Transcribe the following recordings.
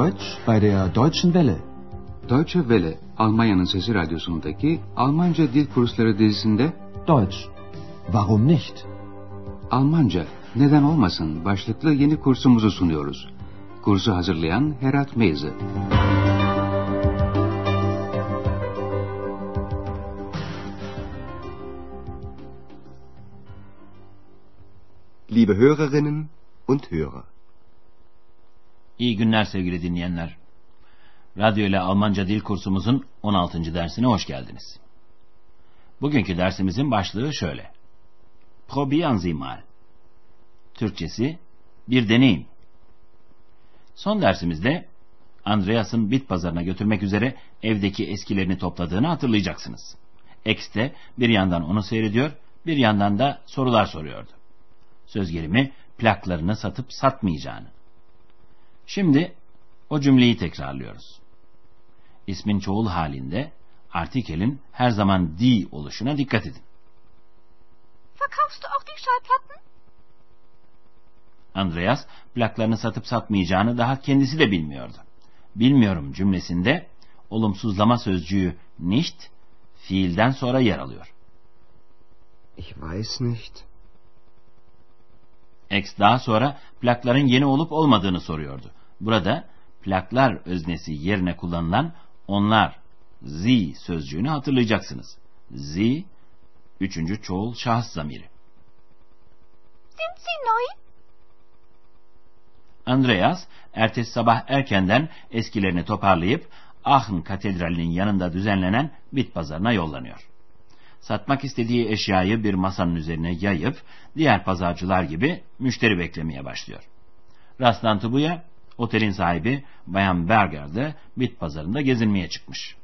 Deutsch bei der Deutschen Welle. Deutsche Welle, Almanya'nın Sesi Radyosu'ndaki Almanca Dil Kursları dizisinde Deutsch. Warum nicht? Almanca, neden olmasın başlıklı yeni kursumuzu sunuyoruz. Kursu hazırlayan Herat Meyze. Liebe Hörerinnen und Hörer. İyi günler sevgili dinleyenler. Radyo ile Almanca dil kursumuzun 16. dersine hoş geldiniz. Bugünkü dersimizin başlığı şöyle. Probieren Sie mal. Türkçesi bir deneyin. Son dersimizde Andreas'ın bit pazarına götürmek üzere evdeki eskilerini topladığını hatırlayacaksınız. X de bir yandan onu seyrediyor, bir yandan da sorular soruyordu. Söz gelimi plaklarını satıp satmayacağını. Şimdi o cümleyi tekrarlıyoruz. İsmin çoğul halinde artikelin her zaman die oluşuna dikkat edin. Verkaufst du auch die Schallplatten? Andreas plaklarını satıp satmayacağını daha kendisi de bilmiyordu. Bilmiyorum cümlesinde olumsuzlama sözcüğü nicht fiilden sonra yer alıyor. Ich weiß nicht. X daha sonra plakların yeni olup olmadığını soruyordu. Burada plaklar öznesi yerine kullanılan onlar, z sözcüğünü hatırlayacaksınız. Z, üçüncü çoğul şahıs zamiri. Sind sie neu? Andreas, ertesi sabah erkenden eskilerini toparlayıp Aachen Katedrali'nin yanında düzenlenen bit pazarına yollanıyor. Satmak istediği eşyayı bir masanın üzerine yayıp diğer pazarcılar gibi müşteri beklemeye başlıyor. Rastlantı bu ya, otelin sahibi Bayan Berger de bit pazarında gezinmeye çıkmış.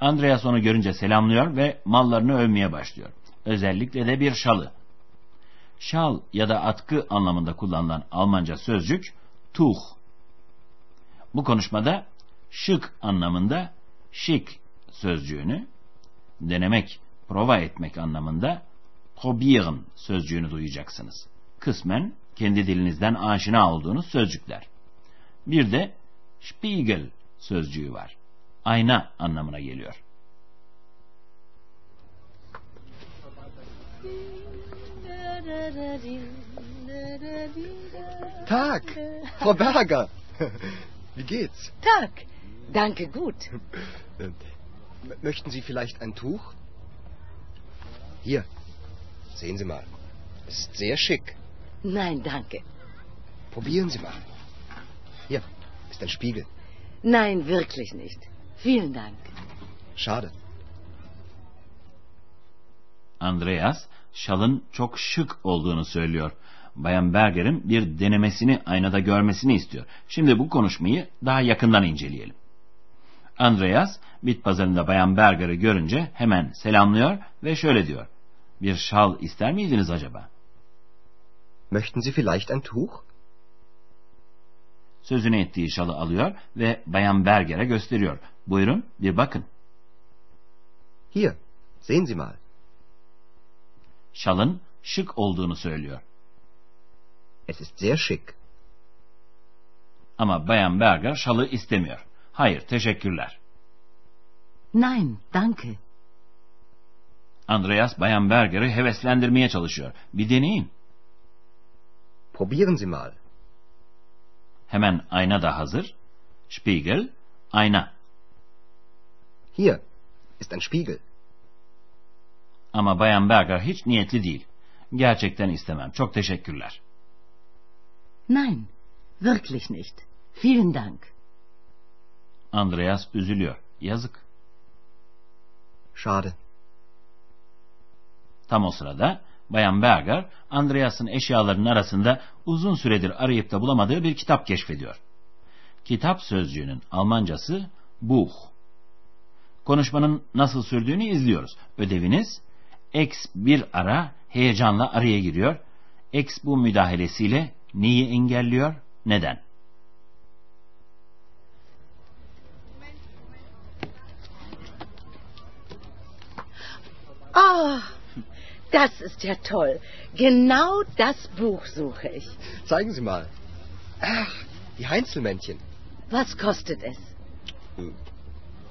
Andreas onu görünce selamlıyor ve mallarını övmeye başlıyor. Özellikle de bir şalı. Şal ya da atkı anlamında kullanılan Almanca sözcük tuch. Bu konuşmada şık anlamında şık sözcüğünü, denemek, prova etmek anlamında probieren sözcüğünü duyacaksınız. Kısmen kendi dilinizden aşina olduğunuz sözcükler. Bir de Spiegel sözcüğü var. Ayna anlamına geliyor. Tag, Frau Berger. Wie geht's? Tag. Danke, gut. Möchten Sie vielleicht ein Tuch? Hier, sehen Sie mal. Es ist sehr schick. Nein, danke. Probieren Sie mal. Hier ist ein Spiegel. Nein, wirklich nicht. Vielen Dank. Schade. Andreas, şalın çok şık olduğunu söylüyor. Bayan Berger'in bir denemesini aynada görmesini istiyor. Şimdi bu konuşmayı daha yakından inceleyelim. Andreas, bit pazarında Bayan Berger'ı görünce hemen selamlıyor ve şöyle diyor. Bir şal ister miydiniz acaba? Möchten Sie vielleicht ein Tuch? Sözünü ettiği şalı alıyor ve Bayan Berger'e gösteriyor. Buyurun bir bakın. Hier, sehen Sie mal. Şalın şık olduğunu söylüyor. Es ist sehr schick. Ama Bayan Berger şalı istemiyor. Hayır, teşekkürler. Nein, danke. Andreas Bayan Berger'i heveslendirmeye çalışıyor. Bir deneyin. Probieren Sie mal. Hemen ayna da hazır. Spiegel, ayna. Hier ist ein Spiegel. Ama Bayan Berger hiç niyetli değil. Gerçekten istemem. Çok teşekkürler. Nein, wirklich nicht. Vielen Dank. Andreas üzülüyor. Yazık. Schade. Tam o sırada Bayan Berger, Andreas'ın eşyalarının arasında uzun süredir arayıp da bulamadığı bir kitap keşfediyor. Kitap sözcüğünün Almancası Buch. Konuşmanın nasıl sürdüğünü izliyoruz. Ödeviniz X bir ara heyecanla araya giriyor. X bu müdahalesiyle neyi engelliyor? Neden? Oh, das ist ja toll. Genau das Buch suche ich. Zeigen Sie mal. Ach, die Heinzelmännchen. Was kostet es?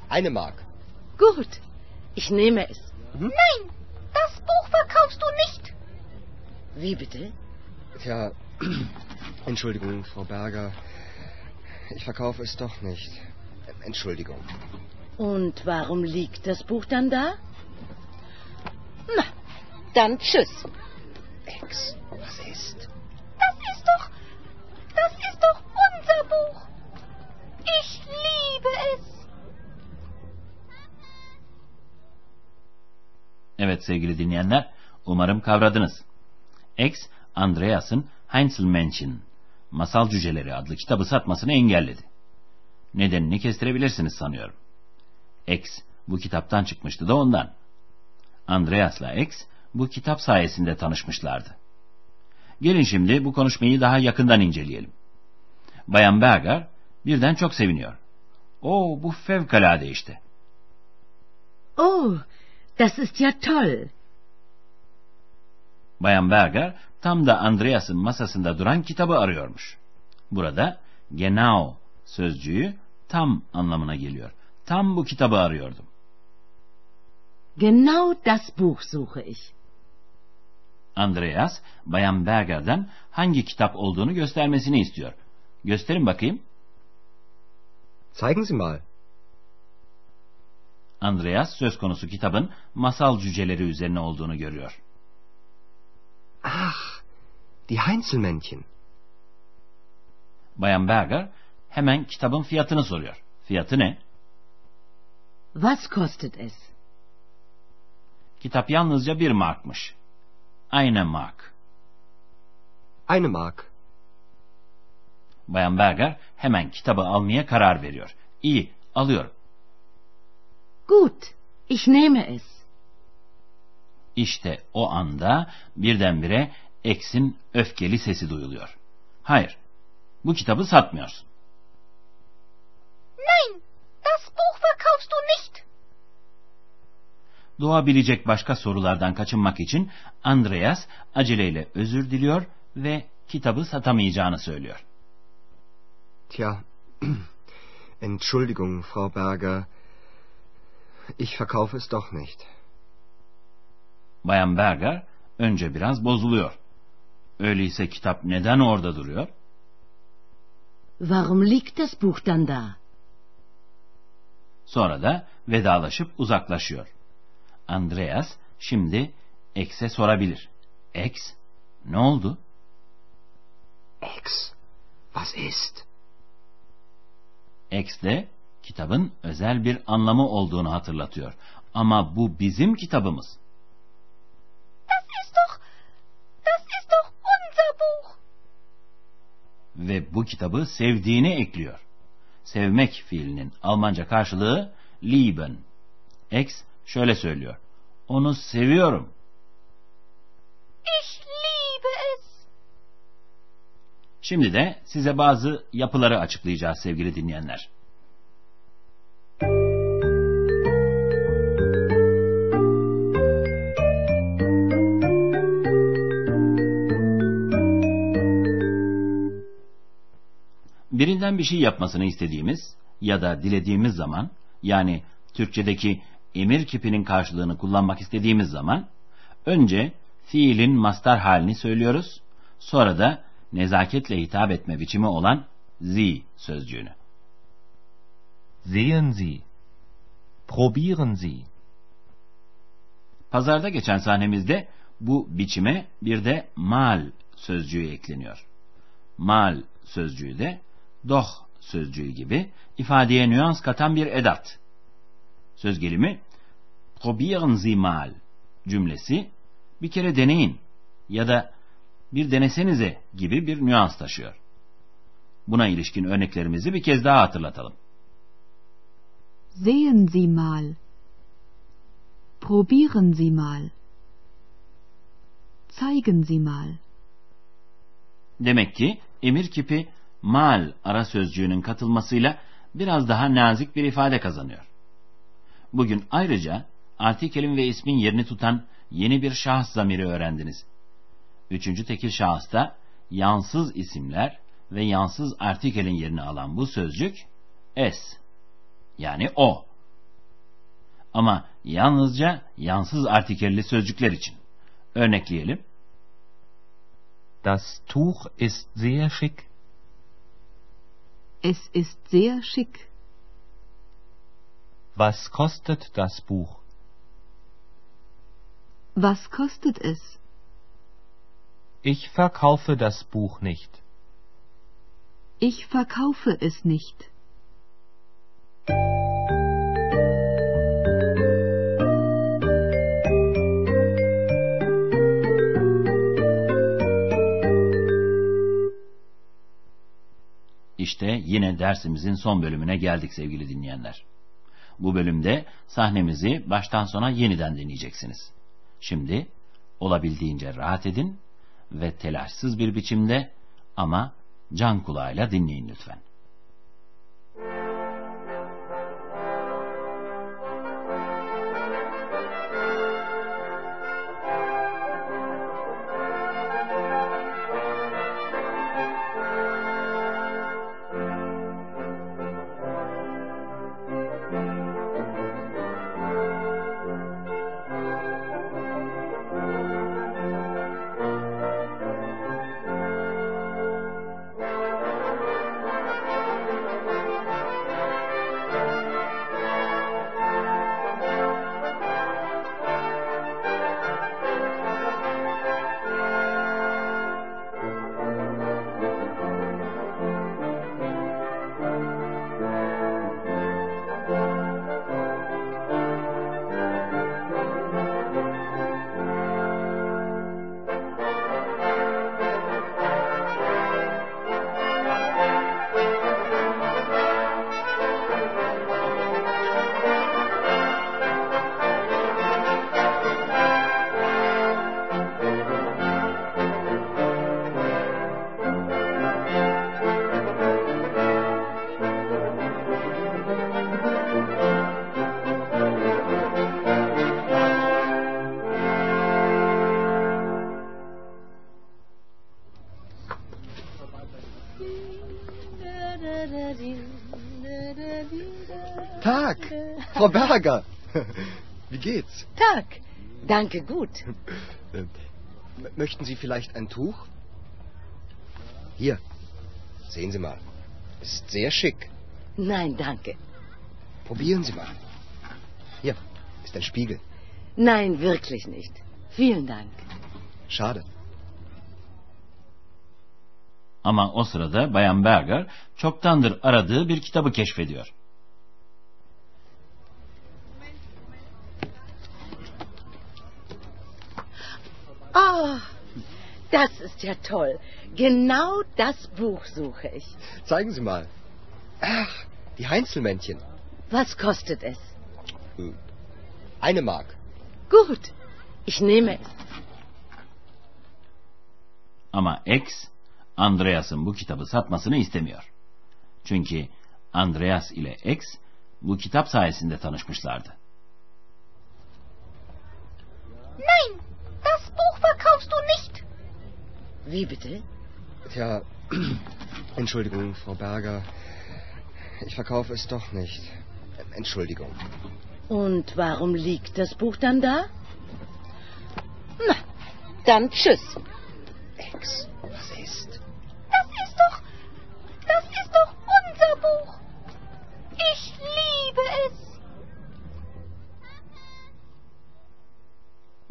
Eine Mark. Gut, ich nehme es. Nein, das Buch verkaufst du nicht. Wie bitte? Tja, Entschuldigung, Frau Berger. Ich verkaufe es doch nicht. Entschuldigung. Und warum liegt das Buch dann da? Dann tschüss. Ex, was ist? Das ist doch. Das ist doch unser Buch. Ich liebe es. Evet sevgili dinleyenler, umarım kavradınız. X, Andreas'ın Heinzelmännchen, Masal Cüceleri adlı kitabı satmasını engelledi. Nedenini kestirebilirsiniz sanıyorum. X, bu kitaptan çıkmıştı da ondan. Andreas'la X, bu kitap sayesinde tanışmışlardı. Gelin şimdi bu konuşmayı daha yakından inceleyelim. Bayan Berger birden çok seviniyor. O bu fevkalade işte. Oh, das ist ja toll. Bayan Berger tam da Andreas'ın masasında duran kitabı arıyormuş. Burada genau sözcüğü tam anlamına geliyor. Tam bu kitabı arıyordum. Genau das Buch suche ich. Andreas, Bayan Berger'den hangi kitap olduğunu göstermesini istiyor. Gösterin bakayım. Zeigen Sie mal. Andreas söz konusu kitabın masal cüceleri üzerine olduğunu görüyor. Ach, die Heinzelmännchen. Bayan Berger hemen kitabın fiyatını soruyor. Fiyatı ne? Was kostet es? Kitap yalnızca bir markmış. Eine mark. Eine Mark. Bayan Berger hemen kitabı almaya karar veriyor. İyi, alıyorum. Gut, ich nehme es. İşte o anda birdenbire X'in öfkeli sesi duyuluyor. Hayır, bu kitabı satmıyorsun. Doğabilecek başka sorulardan kaçınmak için Andreas aceleyle özür diliyor ve kitabı satamayacağını söylüyor. Tja, Entschuldigung, Frau Berger. Ich verkaufe es doch nicht. Bayan Berger önce biraz bozuluyor. Öyleyse kitap neden orada duruyor? Warum liegt das Buch dann da? Sonra da vedalaşıp uzaklaşıyor. Andreas şimdi X'e sorabilir. X, ne oldu? Ex, was ist? X de kitabın özel bir anlamı olduğunu hatırlatıyor. Ama bu bizim kitabımız. Das ist doch. Das ist doch unser Buch. Ve bu kitabı sevdiğini ekliyor. Sevmek fiilinin Almanca karşılığı lieben. X şöyle söylüyor. Onu seviyorum. Ich liebe es. Şimdi de size bazı yapıları açıklayacağız sevgili dinleyenler. Birinden bir şey yapmasını istediğimiz ya da dilediğimiz zaman yani Türkçedeki emir kipinin karşılığını kullanmak istediğimiz zaman önce fiilin mastar halini söylüyoruz. Sonra da nezaketle hitap etme biçimi olan Sie sözcüğünü. Sehen Sie. Probieren Sie. Pazarda geçen sahnemizde bu biçime bir de mal sözcüğü ekleniyor. Mal sözcüğü de doch sözcüğü gibi ifadeye nüans katan bir edat. Söz gelimi probieren Sie mal cümlesi bir kere deneyin ya da bir denesenize gibi bir nüans taşıyor. Buna ilişkin örneklerimizi bir kez daha hatırlatalım. Sehen Sie mal. Probieren Sie mal. Zeigen Sie mal. Demek ki emir kipi mal ara sözcüğünün katılmasıyla biraz daha nazik bir ifade kazanıyor. Bugün ayrıca artikelin ve ismin yerini tutan yeni bir şahıs zamiri öğrendiniz. Üçüncü tekil şahısta yansız isimler ve yansız artikelin yerini alan bu sözcük es. Yani o. Ama yalnızca yansız artikelli sözcükler için. Örnekleyelim. Das Tuch ist sehr schick. Es ist sehr schick. Was kostet das Buch? Was kostet es? Ich verkaufe das Buch nicht. Ich verkaufe es nicht. İşte yine dersimizin son bölümüne geldik sevgili dinleyenler. Bu bölümde sahnemizi baştan sona yeniden dinleyeceksiniz. Şimdi olabildiğince rahat edin ve telaşsız bir biçimde ama can kulağıyla dinleyin lütfen. Frau Berger. Wie geht's? Tag. Danke, gut. Möchten Sie vielleicht ein Tuch? Hier, sehen Sie mal. Ist sehr schick. Nein, danke. Probieren Sie mal. Hier ist ein Spiegel. Nein, wirklich nicht. Vielen Dank. Schade. Ama o sırada Bayan Berger çoktandır aradığı bir kitabı keşfediyor. Oh, das ist ja toll. Genau das Buch suche ich. Zeigen Sie mal. Ach, die Heinzelmännchen. Was kostet es? Äh, Eine Mark. Gut, ich nehme es. Ama X, Andreas'ın bu kitabı satmasını istemiyor. Çünkü Andreas ile X bu kitap sayesinde tanışmışlardı. Nein, Wie bitte? Tja, Entschuldigung, Frau Berger. Ich verkaufe es doch nicht. Entschuldigung. Und warum liegt das Buch dann da? Na, dann tschüss. Ex,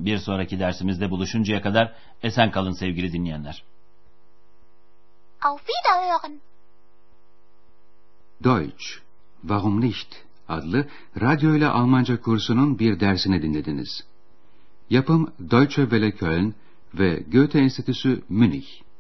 Bir sonraki dersimizde buluşuncaya kadar esen kalın sevgili dinleyenler. Auf Wiederhören. Deutsch, Warum nicht? adlı radyo ile Almanca kursunun bir dersini dinlediniz. Yapım Deutsche Welle Köln ve Goethe Enstitüsü Münih.